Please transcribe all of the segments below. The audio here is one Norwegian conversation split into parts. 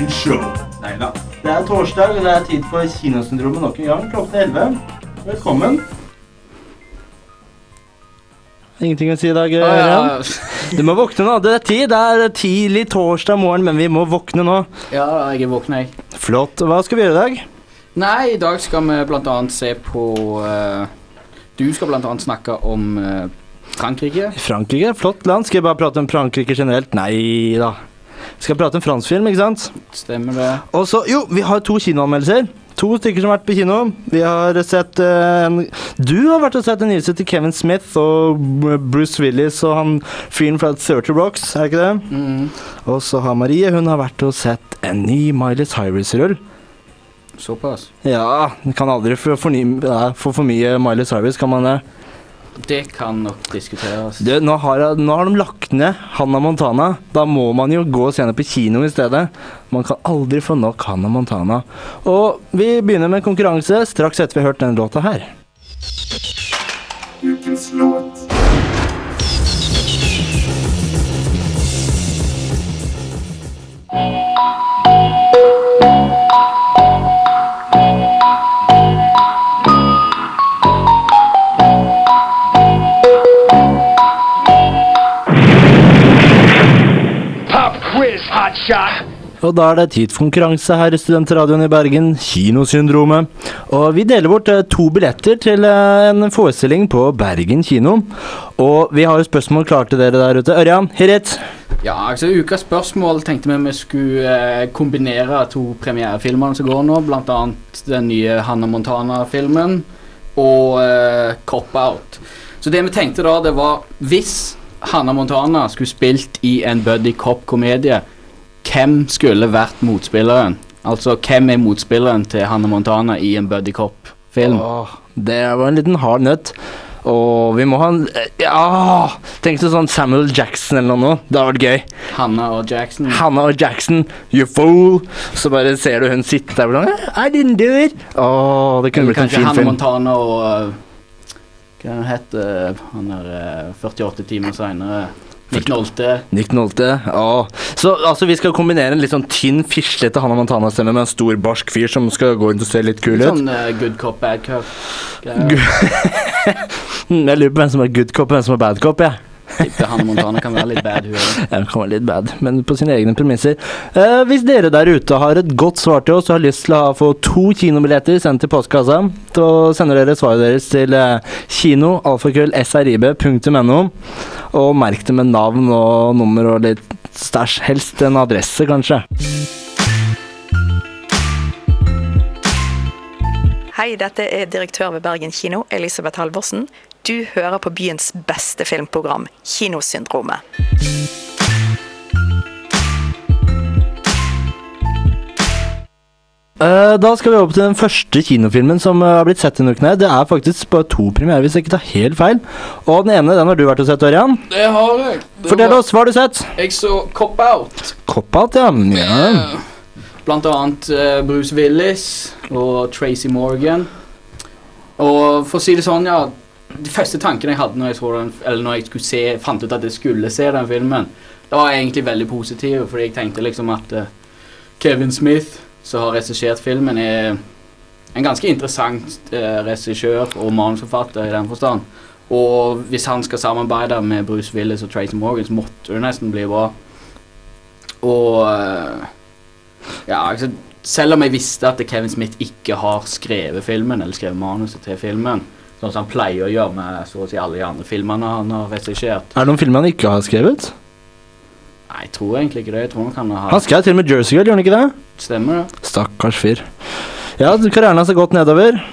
Neida. Det er torsdag, og det er tid for Kinosyndromet nok en gang. Klokken er 11. Velkommen. Ingenting å si i dag, Ørjan? Du må våkne nå. Det er tid. Det er tidlig torsdag morgen, men vi må våkne nå. Ja, jeg er våkna, jeg. Flott. Hva skal vi gjøre i dag? Nei, i dag skal vi blant annet se på uh, Du skal blant annet snakke om uh, Frankrike. Frankrike. Flott land. Skal jeg bare prate om Frankrike generelt? Nei da. Skal prate om fransk film, ikke sant? Stemmer det? Og så, jo, vi har to kinoanmeldelser. To stykker som har vært på kino. Vi har sett uh, en Du har vært og sett en nyhet til Kevin Smith og Bruce Willis og han fyren fra 30 Rocks, er det ikke det? Mm, Og så har Marie hun har vært og sett en ny Miley Cyrus-rull. såpass. Ja, kan aldri få for, for, for mye Miley Cyrus, kan man det? Det kan nok diskuteres. Du, nå, har, nå har de lagt ned Hannah Montana. Da må man jo gå og se henne på kino i stedet. Man kan aldri få nok Hannah Montana. Og vi begynner med konkurranse straks etter vi har hørt denne låta her. Og da er det tid for konkurranse her i Studentradioen i Bergen, Kinosyndromet. Og vi deler bort eh, to billetter til eh, en forestilling på Bergen kino. Og vi har jo spørsmål klare til dere der ute. Ørjan, hit it. Ja, altså Ukas spørsmål tenkte vi vi skulle eh, kombinere to premierefilmer som går nå, blant annet den nye Hannah Montana-filmen og uh, Cop Out. Så det vi tenkte da, det var hvis Hannah Montana skulle spilt i en buddy cop-komedie, hvem skulle vært motspilleren? Altså, hvem er motspilleren til Hanne Montana i en buddy cop-film? Det var en liten hard nøtt. Og vi må ha en Ja! Tenk deg sånn Samuel Jackson eller noe. Det hadde vært gøy. Hanna og Jackson. Hanna og Jackson, you fool! Så bare ser du hun sitte der og sånn I didn't do it! Åh, det kunne blitt en fin fin Kanskje film. Montana og uh, Hva heter han der uh, 48 timer seinere? Nick Nolte. Nick Nolte. ja. Så altså, vi skal kombinere en litt sånn tynn, fislete Hannah Montana-stemme med en stor, barsk fyr som skal gå rundt og se litt kul ut. Sånn uh, good cop, bad cop. Jeg lurer på hvem som er good cop og hvem som er bad cop, jeg. Tipper Hanne Montana kan være litt bad, hun òg. Kan være litt bad, men på sine egne premisser. Eh, hvis dere der ute har et godt svar til oss og har lyst til å få to kinobilletter sendt til postkassa, så sender dere svaret deres til eh, kino alfakrøll srib.no, og merk det med navn og nummer og litt stæsj. Helst en adresse, kanskje. Hei, dette er direktør ved Bergen kino, Elisabeth Halvorsen. Du hører på byens beste filmprogram, Kinosyndromet. Eh, da skal vi over til den første kinofilmen som eh, har blitt sett denne uken. her. Det er faktisk bare to premierer, hvis jeg ikke tar helt feil. Og den ene den har du vært og sett, Ørjan. Det har jeg. Det Fortell var- oss, hva har du sett? Jeg så Cop Out. Cop-out, ja. ja. Eh, Blant annet eh, Bruce Willis og Tracy Morgan. Og for å si det sånn, ja De første tankene jeg hadde når jeg den når jeg skulle se, fant ut at jeg skulle se den filmen, det var egentlig veldig positive, fordi jeg tenkte liksom at eh, Kevin Smith, som har regissert filmen, er en ganske interessant uh, regissør og manusforfatter i den forstand. Og hvis han skal samarbeide med Bruce Willis og Tracy Morgan, så måtte det nesten bli bra. Og eh, ja, altså, selv om jeg visste at Kevin Smith ikke har skrevet filmen, eller skrevet manuset til filmen, sånn som han pleier å gjøre med så å si alle de andre filmene han har regissert Er det noen filmer han ikke har skrevet? Nei, jeg tror egentlig ikke det. Jeg tror Han han ha... Han skrev til og med Jersey Girl, gjorde han ikke det? Stemmer det? Stakkars fyr. Ja, karrieren hans har gått nedover.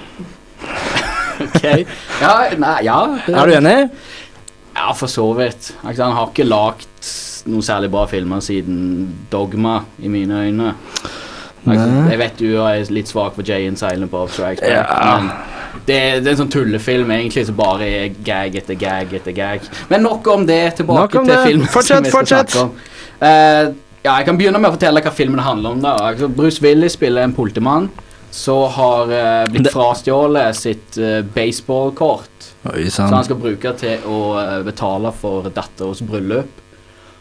Ok. Ja, nei, ja. Er du enig? Ja, for så vidt. Han har ikke lagt noen særlig bra filmer siden Dogma, i mine øyne. Jeg vet du er litt svak for Jay and Silent Bob Strikes Back, Ja. men det er, det er en sånn tullefilm egentlig som bare er gag etter gag etter gag. Men nok om det. Tilbake om til det. filmen. Fortsett, fortsett. Eh, ja, jeg kan begynne med å fortelle hva filmen handler om. da altså, Bruce Willis spiller en politimann som har uh, blitt frastjålet sitt uh, baseballkort. Som han skal bruke til å uh, betale for datterens bryllup.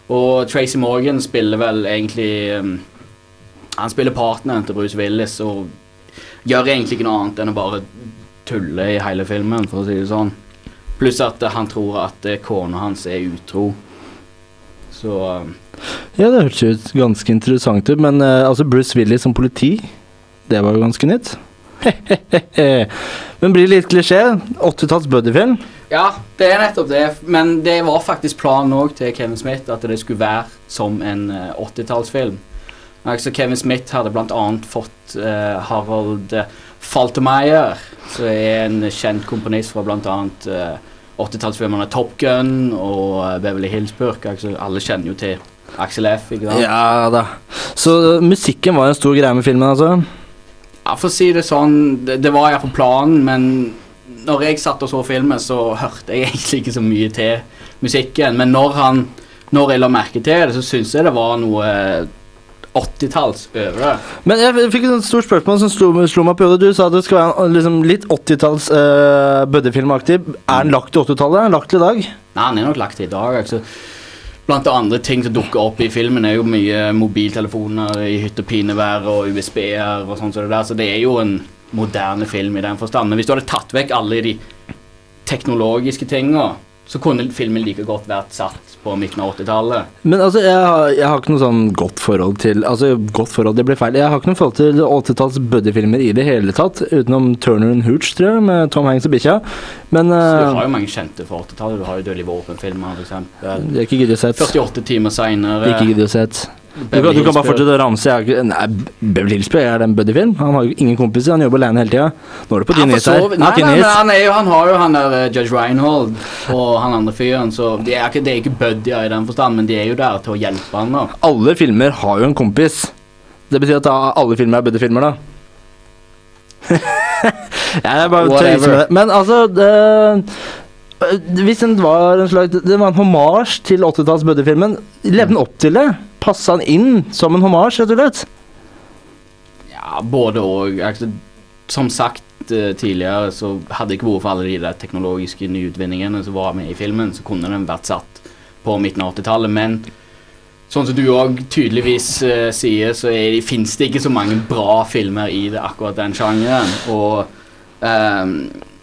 Og Tracy Morgan spiller vel egentlig um, Han spiller partneren til Bruce Willis og gjør egentlig ikke noe annet enn å bare tulle i hele filmen, for å si det sånn. Pluss at uh, han tror at uh, kona hans er utro. Så um, Ja, det hørtes ut ganske interessant ut, men altså Bruce Willis som politi, det var jo ganske nytt. men blir litt klisjé? 80-talls buddyfilm? Ja, det er nettopp det. Men det var faktisk planen òg til Kevin Smith at det skulle være som en eh, 80-tallsfilm. Altså, Kevin Smith hadde bl.a. fått uh, Harold eh, Faltermeyer, som er en kjent komponist fra bl.a. Uh, 80-tallsfilmene Top Gun og eh, Beverly Hillsburg. Altså, alle kjenner jo til Axel F. ikke sant? Ja da. Så uh, musikken var en stor greie med filmen, altså? Ja, For å si det sånn, det, det var iallfall planen, men når jeg satt og så filmen, så hørte jeg egentlig ikke så mye til musikken. Men når, han, når jeg la merke til det, så syns jeg det var noe 80-talls over det. Men jeg fikk et stort spørsmål som slo, slo meg på hodet. Du sa at det skal være en, liksom, litt 80-talls uh, buddyfilmaktig. Er den lagt til 80-tallet? Er den lagt til i dag? Nei, den er nok lagt til i dag. altså. Blant andre ting som dukker opp i filmen, er jo mye mobiltelefoner i hytt og pinevær og USB-er og sånn som det der, så det er jo en moderne film i den forstand. Men hvis du hadde tatt vekk alle de teknologiske tinga, så kunne filmen like godt vært satt på midten av 80-tallet. Men altså, jeg har, jeg har ikke noe sånn godt forhold til Altså, godt forhold, det ble feil. Jeg har ikke noe forhold til 80-talls buddyfilmer i det hele tatt, utenom Turner and Hooch, tror jeg, med Tom Hanks og bikkja. Men Så du har uh, jo mange kjente fra 80-tallet. Du har jo Dødelig våpen-filmer, har sett. 48 timer seinere. Ikke giddet å sett. Du kan, du kan bare fortsette å ramse. Jeg nei, Beverly Hillsburg er det en buddyfilm? Han har jo ingen kompiser, han jobber alene hele tida. Nå er det på din is her. Nei, nei, nei, han, jo, han har jo han der uh, Judge Reinhold og han andre fyren, så de er ikke, det er ikke buddyer i den forstand, men de er jo der til å hjelpe han da. Alle filmer har jo en kompis. Det betyr at alle filmer er buddyfilmer, da. jeg er bare tøyser med det. Men altså det, Hvis den var en slags Det var en homasj til 80-talls buddyfilmen, levde den opp til det? Passa den inn som en homasj, rett og slett? Ja, både og. Altså, som sagt eh, tidligere, så hadde det ikke vært for alle de der teknologiske nyutvinningene som var med i filmen, så kunne den vært satt på midten av 80-tallet, men Sånn som du òg tydeligvis uh, sier, så er, fins det ikke så mange bra filmer i det, akkurat den sjangeren. Og ehm,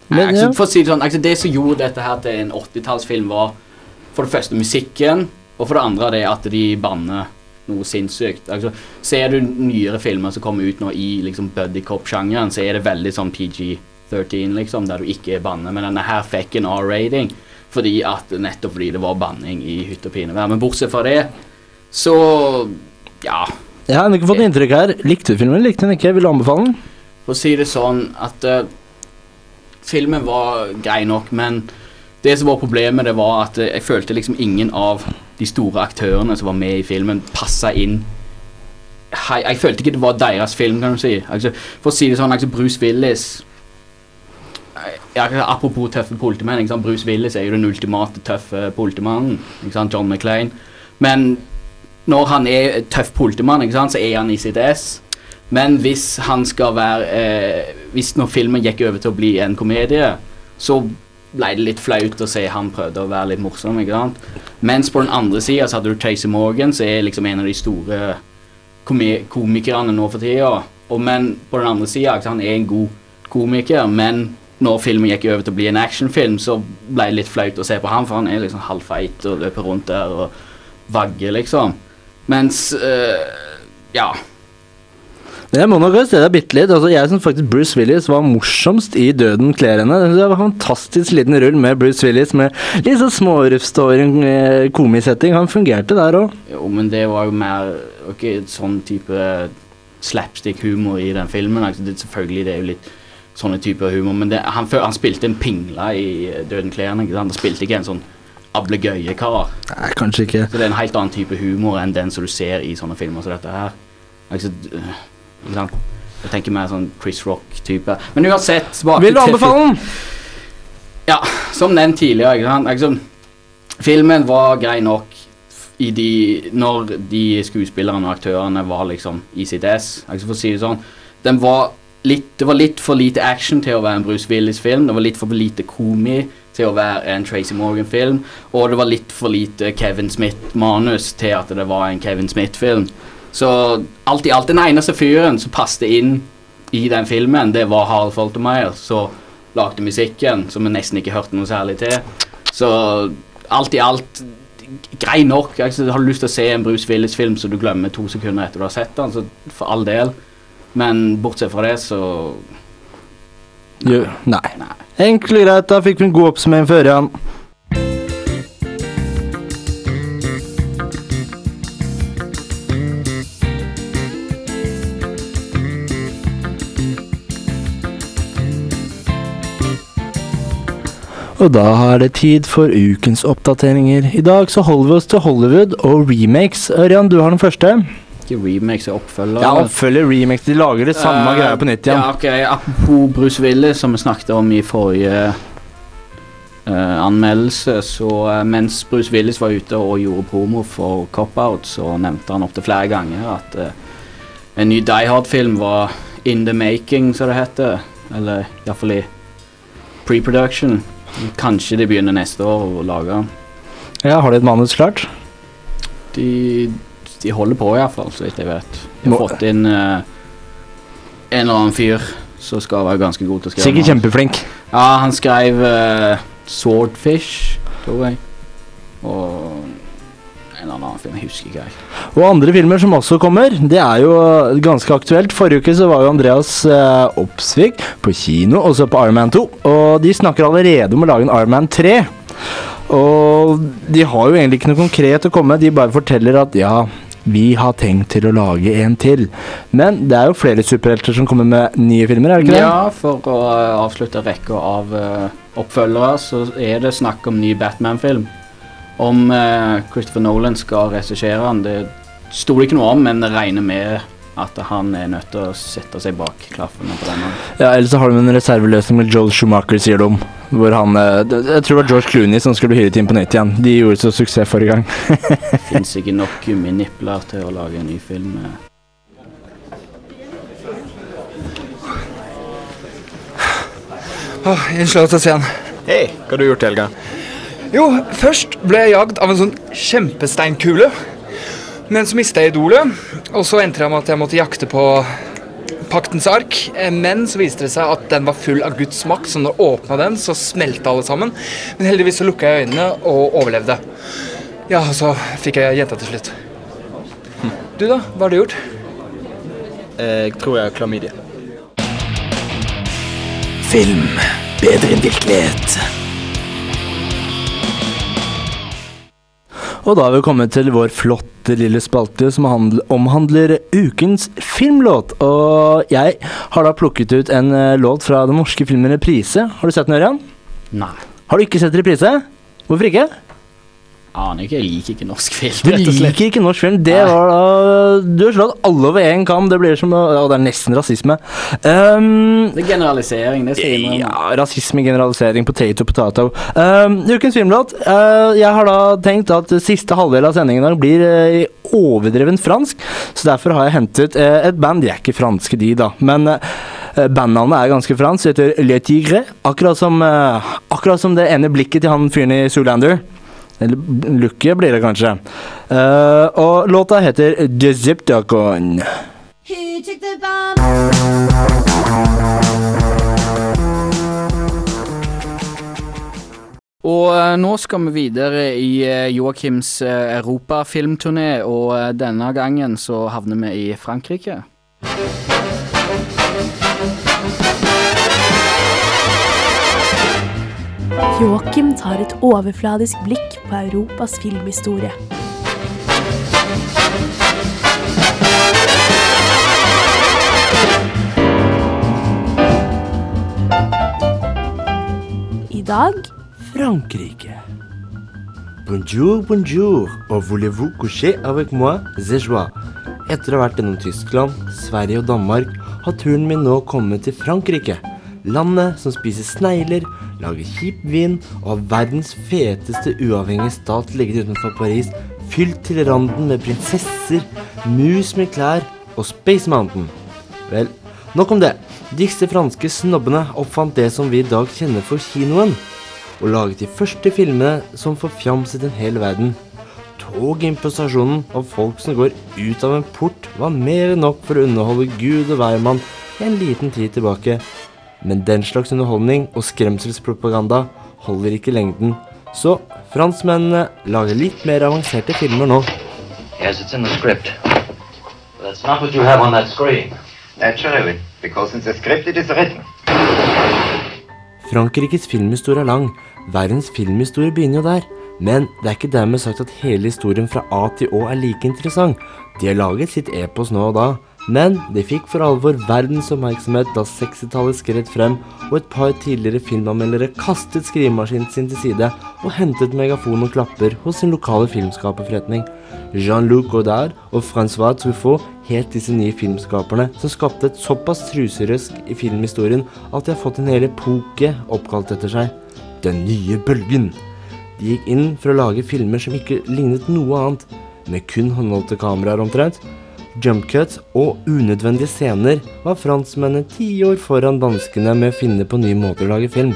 Men, altså, ja. For å si det sånn, altså, det som gjorde dette her til en 80-tallsfilm, var for det første musikken, og for det andre det at de banner noe sinnssykt. Altså, ser du nyere filmer som kommer ut nå i liksom buddycop-sjangeren, så er det veldig sånn PG-13, liksom, der du ikke er banne. Men denne her fikk en R-rating fordi at, nettopp fordi det var banning i hytte og pinevær. Men bortsett fra det, så ja. Jeg har ikke fått inntrykk her. Likte du filmen? Likte den ikke? Vil du anbefale den? For å si det sånn at eh, filmen var grei nok, men det som var problemet, det var at jeg følte liksom ingen av de store aktørene som var med i filmen, passa inn. Jeg følte ikke det var deres film, kan du si. Altså, for å si det sånn, altså Bruce Willis Apropos tøffe politimenn. Bruce Willis er jo den ultimate tøffe politimannen. John McClain. Men når han er tøff politimann, så er han i sitt ess. Men hvis han skal være eh, Hvis når filmen gikk over til å bli en komedie, så ble det litt flaut å se han prøvde å være litt morsom. ikke sant? Mens på den andre sida så hadde du Tracy Morgan, som er liksom en av de store komikerne nå for tida. Og men på den andre sida, han er en god komiker, men når filmen gikk over til å bli en actionfilm, så ble det litt flaut å se på han, for han er liksom halvfeit og løper rundt der og vagger, liksom. Mens eh, Ja. Men Jeg må nok arrestere deg bitte litt. Altså, jeg syns faktisk Bruce Willis var morsomst i 'Døden kler henne'. Det var en fantastisk liten rull med Bruce Willis med litt sånn smårufståring, en komisetting. Han fungerte der òg. Jo, men det var jo mer Ok, sånn type slapstick-humor i den filmen. Altså, det, selvfølgelig, det er jo litt sånne typer humor, men det, han, han spilte en pingle i eh, Døden kler henne'. Han spilte ikke en sånn ablegøyekar. Nei, kanskje ikke. Så det er en helt annen type humor enn den som du ser i sånne filmer som dette her. Altså, ikke? Jeg tenker mer sånn Chris Rock-type. Men uansett Vil du anbefale den? Ja, som nevnt tidligere. Liksom, filmen var grei nok i de, når de skuespillerne og aktørene var liksom i sitt ess. For å si det sånn, den var litt, det var litt for lite action til å være en Bruce Willis-film. Det var litt for lite komi til å være en Tracy Morgan-film. Og det var litt for lite Kevin Smith-manus til at det var en Kevin Smith-film. Så alt i alt, den eneste fyren som passet inn i den filmen, det var Harald Foltermeyer, som lagde musikken, som vi nesten ikke hørte noe særlig til. Så alt i alt grei nok. Altså, har du lyst til å se en Bruce Willis-film så du glemmer to sekunder etter du har sett den, så for all del. Men bortsett fra det, så Jo, nei. Nei. Enkelt og greit, da fikk vi en god oppsummering før igjen. Og da er det tid for ukens oppdateringer. I dag så holder vi oss til Hollywood og remakes. Ørjan, du har den første. ikke remakes jeg oppfølger. Ja, oppfølger remakes. De lager det samme uh, greia på nytt igjen. Ja, ok, Apropos Bruce Willis, som vi snakket om i forrige uh, anmeldelse, så uh, mens Bruce Willis var ute og gjorde promo for Cop-Out, så nevnte han opptil flere ganger at en ny Die Hard-film var in the making, som det heter. Eller iallfall i pre-production. Kanskje de begynner neste år å lage. Ja, Har de et manus klart? De, de holder på iallfall, så vidt jeg vet. De har Må- fått inn uh, en eller annen fyr som skal være ganske god til å skrive. Sikkert kjempeflink. Ja, han skrev uh, Swordfish, tror jeg. Og en eller annen film, jeg husker ikke. jeg. Og andre filmer som også kommer, det er jo ganske aktuelt. Forrige uke så var jo Andreas eh, Opsvik på kino, også på Iron Man 2. Og de snakker allerede om å lage en Iron Man 3. Og de har jo egentlig ikke noe konkret å komme med, de bare forteller at ja, vi har tenkt til å lage en til. Men det er jo flere superhelter som kommer med nye filmer, er det ikke det? Ja, for å eh, avslutte rekka av uh, oppfølgere, så er det snakk om ny Batman-film. Om uh, Christopher Nolan skal regissere den, det sto det ikke noe om, men regner med at han er nødt til å sette seg bak klaffene på denne. Ja, Eller så har de en reserveløsning med Joel Schumacher, sier de. Hvor han eh, Jeg tror det var George Clooney som skulle bli hyret inn på nytt igjen. De gjorde så suksess forrige gang. Fins ikke nok gumminipler til å lage en ny film. med. Åh, jeg ser igjen. Hei, hva har du gjort i helga? Jo, først ble jeg jagd av en sånn kjempesteinkule. Men så mista jeg idolet, og så endte jeg med at jeg måtte jakte på paktens ark. Men så viste det seg at den var full av Guds makt, så når jeg åpna den, så smelte alle sammen. Men heldigvis så lukka jeg øynene og overlevde. Ja, og så fikk jeg jenta til slutt. Du, da? Hva har du gjort? Jeg tror jeg har klamydia. Film bedre enn virkelighet. Og da har vi kommet til vår flotte lille spalte som omhandler ukens filmlåt. Og jeg har da plukket ut en eh, låt fra den norske filmen Reprise. Har du sett den, Ørjan? Nei. Har du ikke sett Reprise? Hvorfor ikke? Aner ikke, jeg liker ikke norsk film. Du liker ikke norsk film. Det var da Du har slått alle over én kam. Det blir som å det er nesten rasisme. Um, Det er generalisering, det skal jeg. Ja, rasisme, generalisering, potato, potato. Um, ukens filmlåt. Uh, jeg har da tenkt at siste halvdel av sendingen i blir uh, overdreven fransk, så derfor har jeg hentet uh, et band. De er ikke franske, de, da, men bandnavnet er ganske fransk. Heter Le Tigre. Akkurat som, akkurat som det ene blikket til han fyren i Zoolander. Eller Lucky blir det kanskje. Uh, og låta heter The Zipdacon. Who took the bomb? Og eh, nå skal vi videre i eh, Joakims europafilmturné, og denne gangen så havner vi i Frankrike. Joakim tar et overfladisk blikk på Europas filmhistorie. I dag Frankrike. Bonjour, bonjour, og voulez-vous coucher avec moi, c'est joie. Etter å ha vært gjennom Tyskland, Sverige og Danmark, har turen min nå kommet til Frankrike. Landet som spiser snegler, lager kjip vin og har verdens feteste uavhengige stat ligget utenfor Paris, fylt til randen med prinsesser, mus med klær og Space Mountain. Vel, nok om det. Disse franske snobbene oppfant det som vi i dag kjenner for kinoen, og laget de første filmene som forfjamset en hel verden. Togimposisjonen av folk som går ut av en port, var mer enn nok for å underholde Gud og hvermann en liten tid tilbake. Men den slags underholdning og skremselspropaganda holder ikke lengden, så franskmennene lager litt mer avanserte filmer nå. Yes, it's in the script. But that's not what you have on that screen. Naturally, because in the script it is written. Frankrikes filmhistorie er lang. Verdens filmhistorie begynner jo der. Men det er ikke dermed sagt at hele historien fra A til Å er like interessant. De har laget sitt epos nå og da. Men det fikk for alvor verdens oppmerksomhet da 60-tallet skred frem, og et par tidligere filmanmeldere kastet skrivemaskinen sin til side og hentet megafon og klapper hos sin lokale filmskaperforretning. Jean-Luc Godard og Francois Truffaut het disse nye filmskaperne, som skapte et såpass truserøsk i filmhistorien at de har fått en hel epoke oppkalt etter seg. Den nye bølgen. De gikk inn for å lage filmer som ikke lignet noe annet, med kun håndholdte kameraer omtrent. Jumpcuts og unødvendige scener var franskmennene ti år foran danskene med å finne på nye måter å lage film,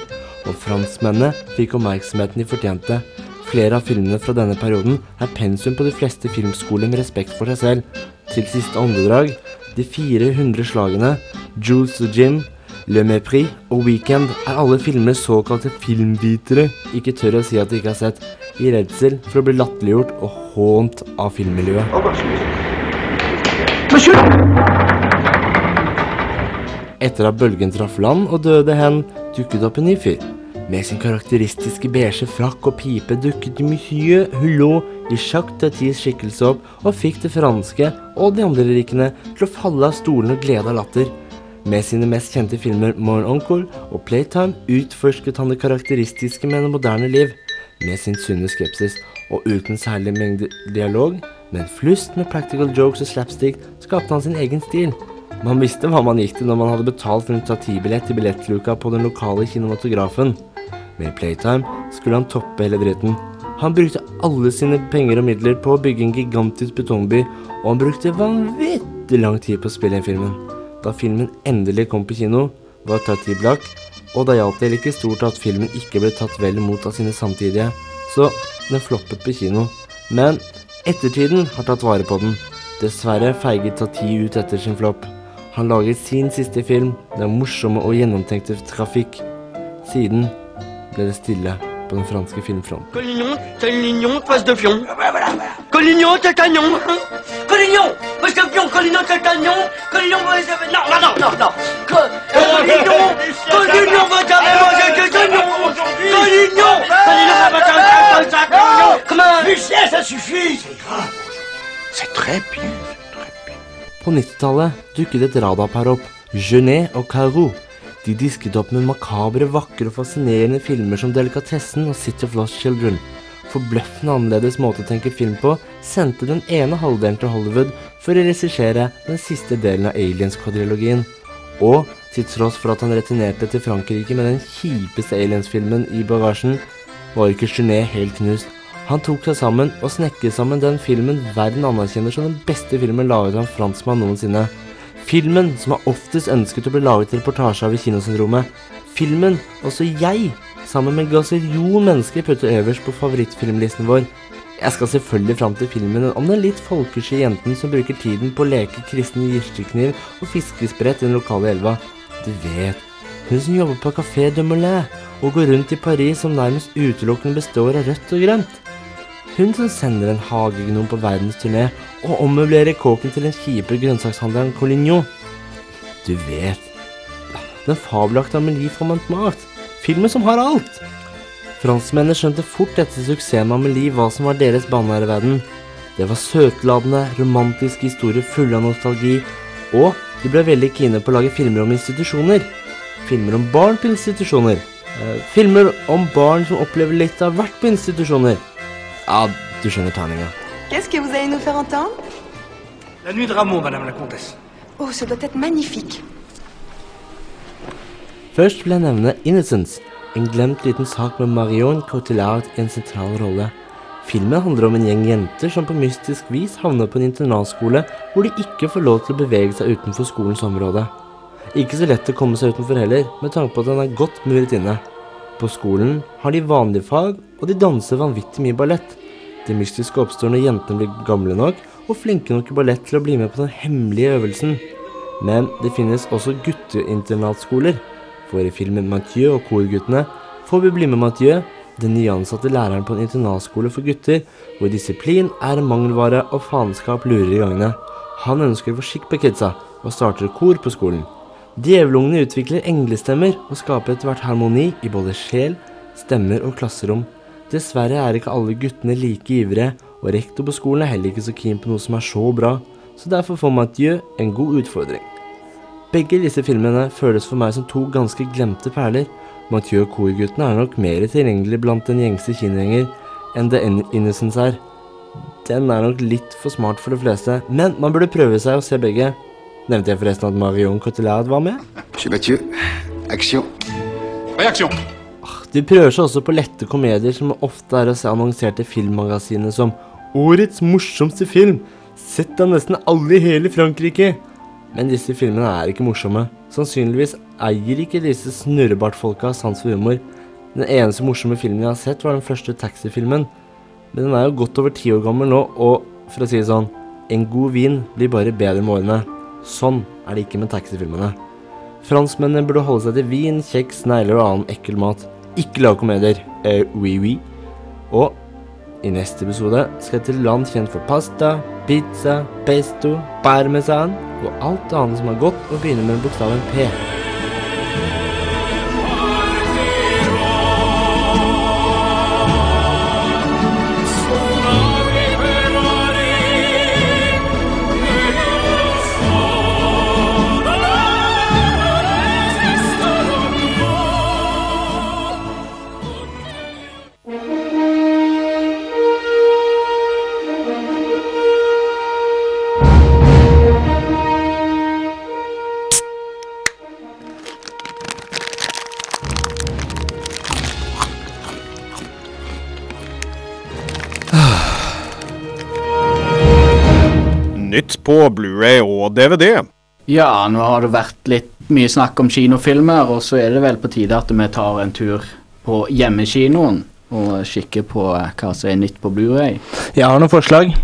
og franskmennene fikk oppmerksomheten de fortjente. Flere av filmene fra denne perioden er pensum på de fleste filmskoler med respekt for seg selv. Til siste åndedrag, De 400 slagene, Jules og Jim, Le Mépris og Weekend er alle filmer såkalte filmvitere ikke tør å si at de ikke har sett, i redsel for å bli latterliggjort og hånt av filmmiljøet. Etter at bølgen traff land og døde hen, dukket opp en ny fyr. Med sin karakteristiske beige frakk og pipe dukket mye Hulot i Jacques Tatis skikkelse opp og fikk det franske og de andre rikene til å falle av stolene og glede av latter. Med sine mest kjente filmer Morn Oncle og Playtime utforsket han det karakteristiske med det moderne liv. Med sin sunne skepsis og uten særlig mengde dialog, med en flust med practical jokes og slapstick, skapte han sin egen stil. Man visste hva man gikk til når man hadde betalt en tatibillett i billettluka på den lokale kinematografen. Med Playtime skulle han toppe hele dritten. Han brukte alle sine penger og midler på å bygge en gigantisk betongby, og han brukte vanvittig lang tid på å spille inn filmen. Da filmen endelig kom på kino, var Tati blakk, og da gjaldt det like stort at filmen ikke ble tatt vel imot av sine samtidige, så den floppet på kino. Men ettertiden har tatt vare på den. Dessverre feiget Tati ut etter sin flopp. Han laget sin siste film, den morsomme og gjennomtenkte Trafikk. Siden ble det stille på den franske filmfronten. Collignon, Collignon, passe de pion. Collignon, Tacagnon. Collignon, face de pion, Collignon, Tacagnon. Collignon, face de... Non, non, non. Co- Collignon, Collignon va jamais manger que Collignon. Collignon, Collignon va jamais manger que Collignon. Comment Lucien, ça suffit, c'est grave. C'est très bien. På 90-tallet dukket et radarpar opp, Genet og Caro. De disket opp med makabre, vakre og fascinerende filmer som Delikatessen og City of Lost Children. Forbløffende annerledes måte å tenke film på sendte den ene halvdelen til Hollywood for å regissere den siste delen av Aliens-kvadrilogien. Og til tross for at han returnerte til Frankrike med den kjipeste Aliens-filmen i bagasjen, var ikke Genet helt knust. Han tok seg sammen og snekret sammen den filmen verden anerkjenner som den beste filmen laget av en franskmann noensinne. Filmen som har oftest ønsket å bli laget reportasje av i Kinosyndromet. Filmen også jeg, sammen med en mennesker, putter øverst på favorittfilmlisten vår. Jeg skal selvfølgelig fram til filmen om den litt folkesky jenten som bruker tiden på å leke kristen girstekniv og fiskesprett i den lokale elva. Du vet, hun som jobber på Café de Moulin og går rundt i Paris som nærmest utelukkende består av rødt og grønt. Hun som sender en hagegnom på verdensturné og ommøblerer kåken til den kjipe grønnsakshandleren Collignon. Du vet, den fabelaktige Amelie Formant Mat. Filmen som har alt. Franskmennene skjønte fort etter suksessen med Amelie hva som var deres bane her i verden. Det var søtladende, romantiske historier fulle av nostalgi, og de ble veldig kine på å lage filmer om institusjoner. Filmer om barn på institusjoner. Eh, filmer om barn som opplever litt av hvert på institusjoner. Ja, du skjønner tegninga. Qu'est-ce que vous allez nous faire entendre La nuit de Ramon, madame la comtesse. Oh, ça doit être magnifique. Først vil jeg nevne Innocence, en glemt liten sak med Marion Cotillard i en sentral rolle. Filmen handler om en gjeng jenter som på mystisk vis havner på en internatskole hvor de ikke får lov til å bevege seg utenfor skolens område. Ikke så lett å komme seg utenfor heller, med tanke på at den er godt muret inne. På skolen har de vanlige fag, og de danser vanvittig mye ballett. Det mystiske oppstår når jentene blir gamle nok og flinke nok i ballett til å bli med på den hemmelige øvelsen. Men det finnes også gutteinternatskoler. For i filmen Mathieu og korguttene får vi bli med Mathieu, den nyansatte læreren på en internatskole for gutter, hvor disiplin er en mangelvare og faenskap lurer i gangene. Han ønsker å få skikk på kidsa, og starter kor på skolen. Djevelungene utvikler englestemmer og skaper etter hvert harmoni i både sjel, stemmer og klasserom. Dessverre er ikke alle guttene like ivrige, og rektor på skolen er heller ikke så keen på noe som er så bra, så derfor får Mathieu en god utfordring. Begge disse filmene føles for meg som to ganske glemte perler. Mathieu og korguttene er nok mer tilgjengelig blant den gjengse kinogjenger enn The Innocence er. Den er nok litt for smart for de fleste, men man burde prøve seg å se begge. Nevnte jeg forresten at Marion Cotillard var med? Mathieu, action. Réaction. De prøver seg også på lette komedier som ofte er å se annonsert i filmmagasinene som Årets morsomste film! Sett av nesten alle i hele Frankrike! Men disse filmene er ikke morsomme. Sannsynligvis eier ikke disse snurrebartfolka sans for humor. Den eneste morsomme filmen jeg har sett, var den første taxifilmen. Men den er jo godt over ti år gammel nå, og for å si det sånn, en god vin blir bare bedre med årene. Sånn er det ikke med taxifilmene. Franskmennene burde holde seg til vin, kjeks, snegler og annen ekkel mat. Ikke lage komedier. Eh, oui, oui. Og i neste episode skal jeg til land kjent for pasta, pizza, pesto, parmesan og alt annet som er godt og begynner med bokstaven P. Nytt på Blu-ray og DVD. Ja, nå har det vært litt mye snakk om kinofilmer, og så er det vel på tide at vi tar en tur på hjemmekinoen og kikker på eh, hva som er nytt på Blu-ray. Jeg har noen forslag.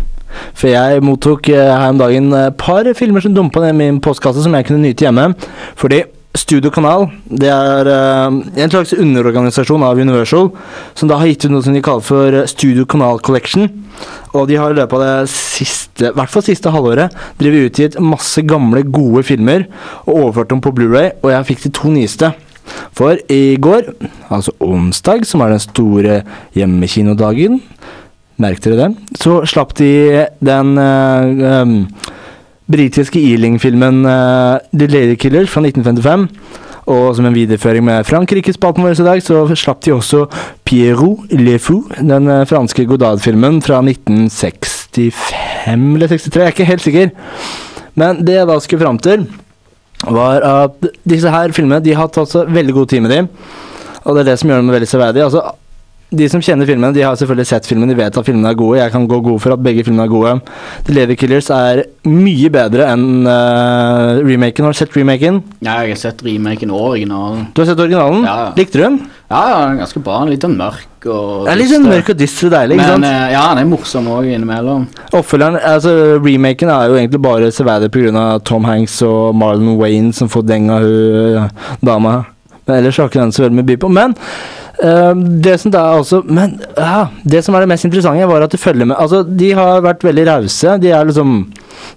For jeg mottok eh, her om dagen et par filmer som dumpa ned i min postkasse som jeg kunne nyte hjemme. Fordi Studio Kanal det er eh, en slags underorganisasjon av Universal, som da har gitt ut noe som de kaller for Studio Kanal Collection. Og de har i løpet av det siste, hvert fall siste halvåret, drevet utgitt masse gamle, gode filmer og overført dem på Blu-ray, og jeg fikk de to nyeste. For i går, altså onsdag, som er den store hjemmekinodagen, merk dere det, så slapp de den uh, um, britiske Ealing-filmen uh, The Lady Killers fra 1955. Og som en videreføring med Frankrike-spalten vår i dag, så slapp de også Pierrot Le Fou, den uh, franske Godard-filmen fra 1965 eller 63, jeg er ikke helt sikker. Men det jeg da skulle fram til, var at disse her filmene de har tatt seg veldig god tid med dem. Og det er det som gjør dem veldig severdige. Altså, de som kjenner filmene, de har selvfølgelig sett filmen, de vet at filmene er gode. Jeg kan gå god for at begge filmene er gode. The Lady Killers er mye bedre enn uh, remaken. Har du sett remaken? Ja, jeg har sett remaken og originalen. Du har sett originalen? Ja. Likte du den? Ja, ja, ganske bra. Litt sånn mørk og er litt sånn mørk og dyster og deilig, ikke Men sant? eh, ja, den er morsom òg innimellom. Oppfølgeren, altså Remaken er jo egentlig bare severdig pga. Tom Hanks og Marlon Wayne som får deng av hun eh, dama. Men ellers har ikke den så veldig mye by på. Men det som da også Men ja, det som er det mest interessante, var at de følger med Altså, de har vært veldig rause. De er liksom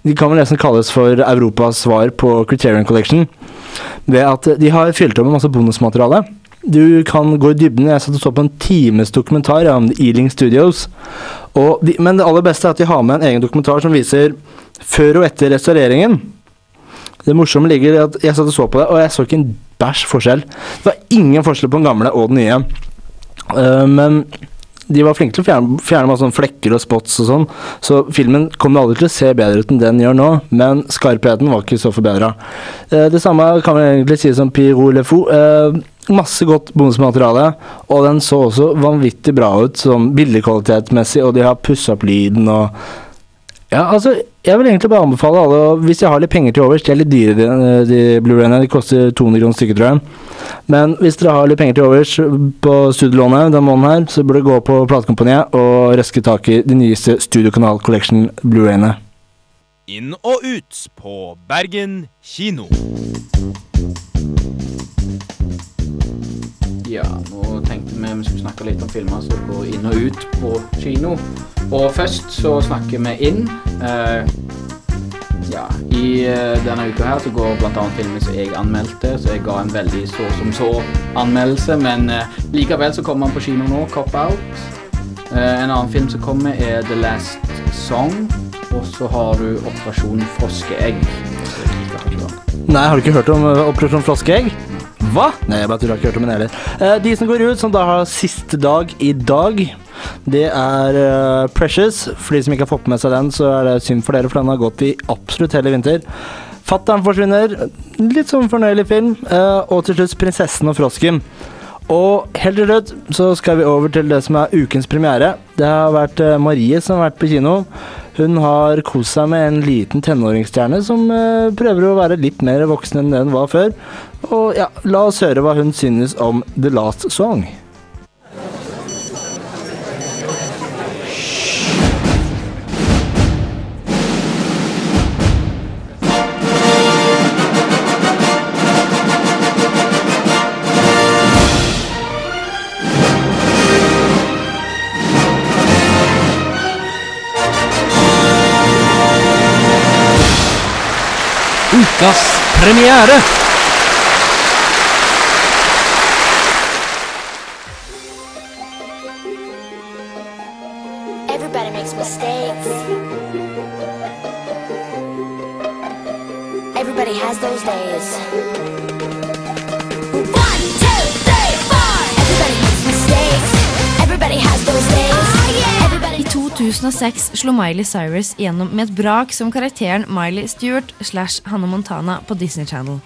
De kan vel nesten kalles for Europas svar på Criterion Collection. Ved at de har fylt opp med masse bonusmateriale. Du kan gå i dybden. Jeg satt og så på en times dokumentar om Ealing Studios. De, men det aller beste er at de har med en egen dokumentar som viser før og etter restaureringen. Det morsomme ligger i at jeg satt og så på det, og jeg så ikke en bæsj forskjell. Det var ingen forskjell på den gamle og den nye. Uh, men de var flinke til å fjerne, fjerne masse sånne flekker og spots og sånn, så filmen kommer aldri til å se bedre ut enn den gjør nå, men skarpheten var ikke så forbedra. Eh, det samme kan vi egentlig si som Pirou Le Fou. Eh, masse godt bonusmateriale, og den så også vanvittig bra ut sånn bildekvalitetmessig, og de har pussa opp lyden og Ja, altså, jeg vil egentlig bare anbefale alle, hvis jeg har litt penger til overs De er litt dyre, de, de Blu-rayene. De koster 200 kroner stykket, tror jeg. Men hvis dere har litt penger til overs på studielånet denne måneden her, så burde dere gå på platekompaniet og røske tak i de nyeste Studiokanal Collection Blu-rayene. Inn og ut på Bergen kino. Ja, nå vi skulle snakke litt om filmer som går inn og ut på kino. Og først så snakker vi inn. Eh, ja, I eh, denne uka her så går bl.a. filmen som jeg anmeldte, så jeg ga en veldig så som så-anmeldelse. Men eh, likevel så kommer han på kino nå, Cop Out. Eh, en annen film som kommer, er The Last Song. Og så har du Operasjon Froskeegg. Nei, har du ikke hørt om uh, Operasjon Froskeegg? Hva? Nei, jeg bare tror jeg ikke hørt om den heller. Eh, de som går ut, som da har siste dag i dag, det er eh, Precious. For de som ikke har fått med seg den, så er det synd for dere, for den har gått i absolutt hele vinter. Fattern forsvinner. Litt sånn fornøyelig film. Eh, og til slutt Prinsessen og frosken. Og helt til slutt så skal vi over til det som er ukens premiere. Det har vært eh, Marie som har vært på kino. Hun har kost seg med en liten tenåringsstjerne som eh, prøver å være litt mer voksen enn den var før. Og ja, la oss høre hva hun synes om The Last Song. Ukas premiere. 2006 slo Miley Cyrus igjennom med et brak som karakteren Miley Stewart slash Hannah Montana på Disney Channel.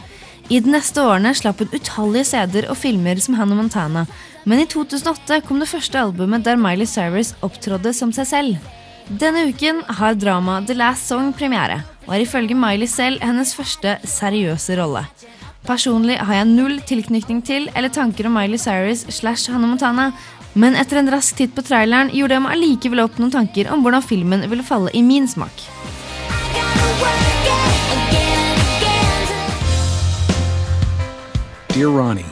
I de neste årene slapp hun utallige CD-er og filmer som Hannah Montana, men i 2008 kom det første albumet der Miley Cyrus opptrådde som seg selv. Denne uken har dramaet The Last Song premiere, og er ifølge Miley selv hennes første seriøse rolle. Personlig har jeg null tilknytning til eller tanker om Miley Cyrus slash Hannah Montana, men etter en rask titt på traileren gjorde jeg meg allikevel opp noen tanker om hvordan filmen ville falle i min smak. Dear Ronnie,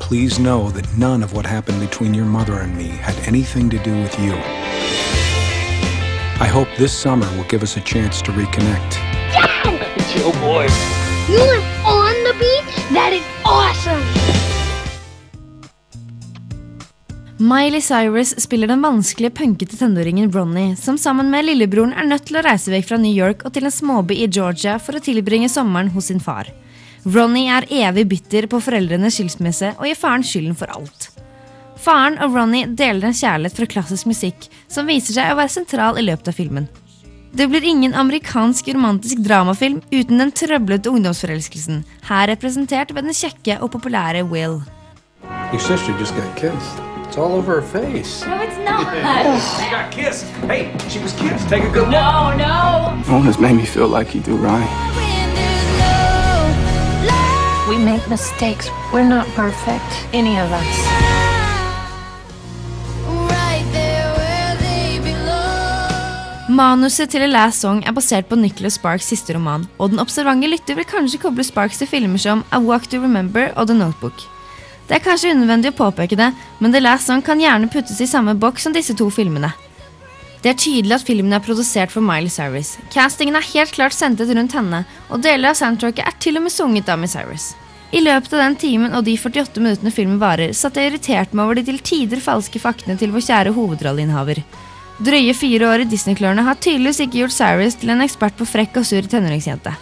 please know that none of what happened between your mother and me had anything to do with you. I hope this summer will give us a chance to reconnect. Oh boy. You live on the beach? That is awesome. Miley Cyrus spiller den vanskelige, punkete tenåringen Ronny, som sammen med lillebroren er nødt til å reise vekk fra New York og til en småby i Georgia for å tilbringe sommeren hos sin far. Ronny er evig bitter på foreldrenes skilsmisse og gir faren skylden for alt. Faren og Ronny deler en kjærlighet for klassisk musikk, som viser seg å være sentral i løpet av filmen. Det blir ingen amerikansk romantisk dramafilm uten den trøblete ungdomsforelskelsen, her representert ved den kjekke og populære Will. Your sister just got kissed. It's all over her face. No, it's not. She got kissed. Hey, she was kissed. Take a good look. No, no. No one has made me feel like you do, Ronnie. We make mistakes. We're not perfect, any of us. Manuset til A Last Song er basert på Nicholas Sparks siste roman, og den observante lytter vil kanskje koble Sparks til filmer som A Walk to Remember og The Notebook. Det er kanskje unødvendig å påpeke det, men The Last Song kan gjerne puttes i samme boks som disse to filmene. Det er tydelig at filmen er produsert for Miley Cyrus. Castingen er helt klart sentet rundt henne, og deler av soundtracket er til og med sunget av Miss Cyrus. I løpet av den timen og de 48 minuttene filmen varer, satt jeg irritert meg over de til tider falske faktene til vår kjære hovedrolleinnehaver. Drøye fire år i Disney-klørne har tydeligvis ikke gjort Cyrus til en ekspert på frekk og sur tenåringsjente.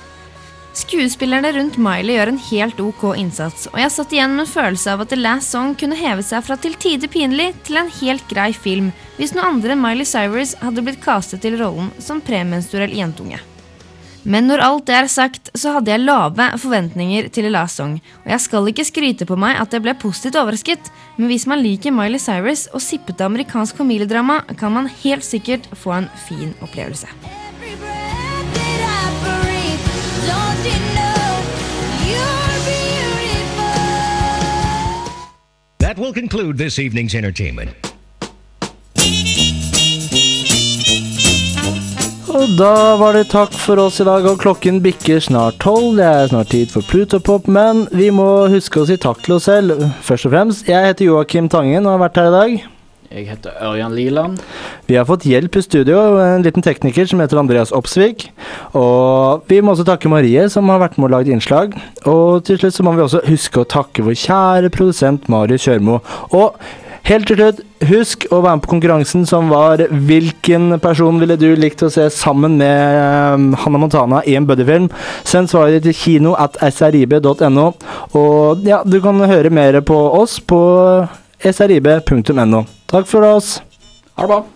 Skuespillerne rundt Miley gjør en helt ok innsats, og jeg satt igjen med en følelse av at The Last Song kunne heve seg fra til tider pinlig til en helt grei film hvis noen andre enn Miley Cyrus hadde blitt castet til rollen som premenstruell jentunge. Men når alt det er sagt, så hadde jeg lave forventninger til The Last Song, og jeg skal ikke skryte på meg at jeg ble positivt overrasket, men hvis man liker Miley Cyrus og sippete amerikansk familiedrama, kan man helt sikkert få en fin opplevelse. That will conclude this evening's entertainment. Og da var det takk for oss i dag, og klokken bikker snart tolv. Det er snart tid for Plutopop, men vi må huske å si takk til oss selv. Først og fremst, jeg heter Joakim Tangen og har vært her i dag. Jeg heter Ørjan Liland. Vi har fått hjelp i studio, en liten tekniker som heter Andreas Opsvik. Og vi må også takke Marie, som har vært med og lagd innslag. Og til slutt så må vi også huske å takke vår kjære produsent Marius Kjørmo. Og helt til slutt, husk å være med på konkurransen som var Hvilken person ville du likt å se sammen med Hanna Hannah Montana i en buddyfilm? Send svaret til kino at srib.no. Og ja, du kan høre mer på oss på srib.no. Takk for oss. Ha det bra.